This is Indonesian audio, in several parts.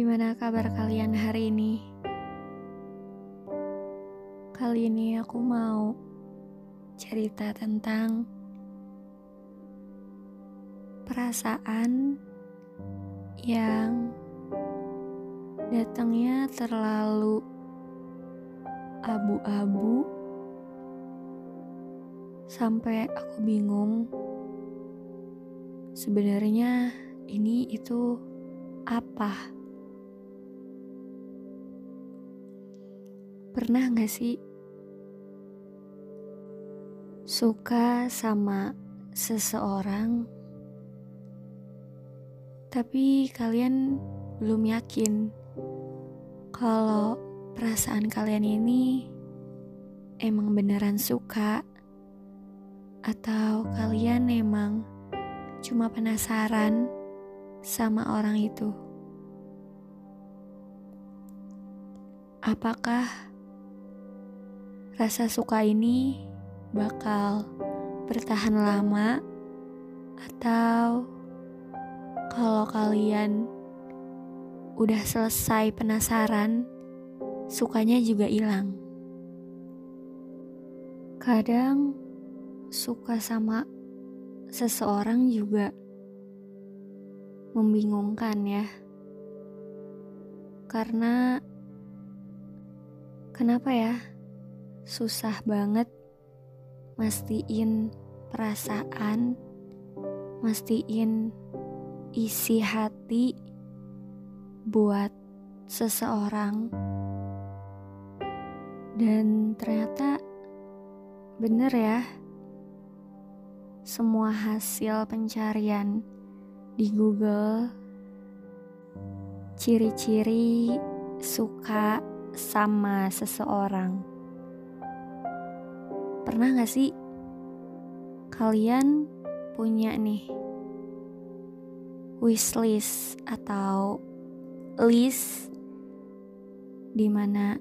gimana kabar kalian hari ini? Kali ini aku mau cerita tentang perasaan yang datangnya terlalu abu-abu sampai aku bingung sebenarnya ini itu apa? Pernah gak sih suka sama seseorang, tapi kalian belum yakin kalau perasaan kalian ini emang beneran suka, atau kalian emang cuma penasaran sama orang itu. Apakah rasa suka ini bakal bertahan lama, atau kalau kalian udah selesai penasaran, sukanya juga hilang? Kadang suka sama seseorang juga membingungkan ya. Karena kenapa ya? Susah banget mastiin perasaan, mastiin isi hati buat seseorang. Dan ternyata bener ya semua hasil pencarian di Google, ciri-ciri suka sama seseorang. Pernah gak sih kalian punya nih wishlist atau list di mana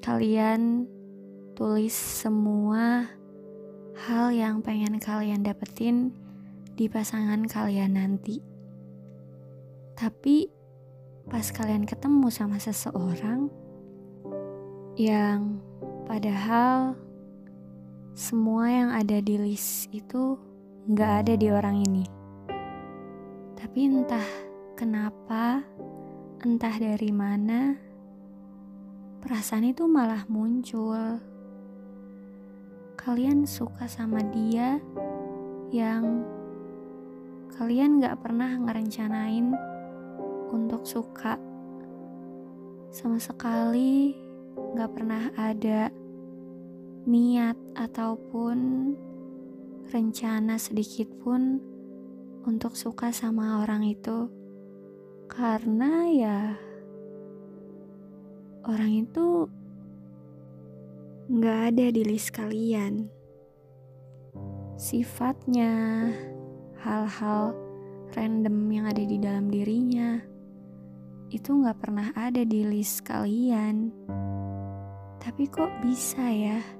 kalian tulis semua hal yang pengen kalian dapetin di pasangan kalian nanti. Tapi pas kalian ketemu sama seseorang yang padahal semua yang ada di list itu nggak ada di orang ini. Tapi entah kenapa, entah dari mana, perasaan itu malah muncul. Kalian suka sama dia yang kalian gak pernah ngerencanain untuk suka. Sama sekali gak pernah ada niat ataupun rencana sedikit pun untuk suka sama orang itu karena ya orang itu nggak ada di list kalian. Sifatnya, hal-hal random yang ada di dalam dirinya, itu nggak pernah ada di list kalian. Tapi kok bisa ya?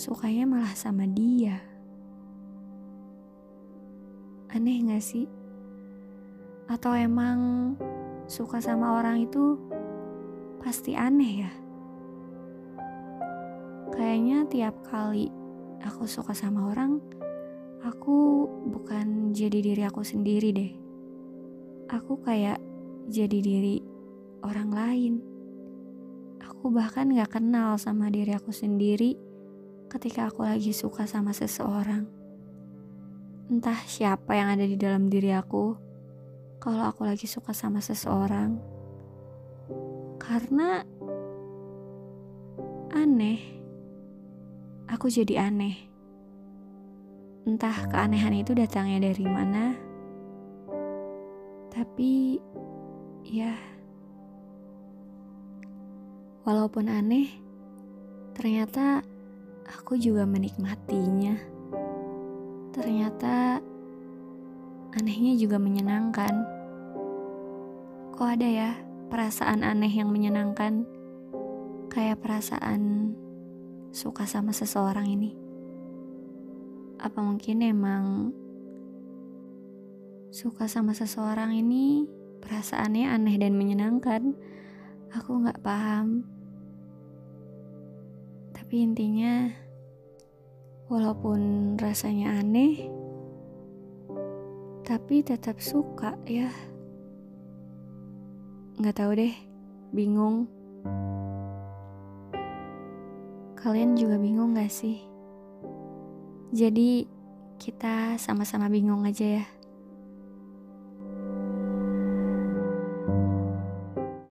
Sukanya malah sama dia. Aneh gak sih? Atau emang suka sama orang itu pasti aneh ya? Kayaknya tiap kali aku suka sama orang, aku bukan jadi diri aku sendiri deh. Aku kayak jadi diri orang lain. Aku bahkan gak kenal sama diri aku sendiri ketika aku lagi suka sama seseorang. Entah siapa yang ada di dalam diri aku kalau aku lagi suka sama seseorang. Karena aneh aku jadi aneh. Entah keanehan itu datangnya dari mana, tapi ya, walaupun aneh, ternyata aku juga menikmatinya. Ternyata anehnya juga menyenangkan. Kok ada ya perasaan aneh yang menyenangkan, kayak perasaan suka sama seseorang ini? Apa mungkin emang suka sama seseorang ini perasaannya aneh dan menyenangkan? Aku nggak paham. Tapi intinya, walaupun rasanya aneh, tapi tetap suka ya. Nggak tahu deh, bingung. Kalian juga bingung gak sih? Jadi kita sama-sama bingung aja ya.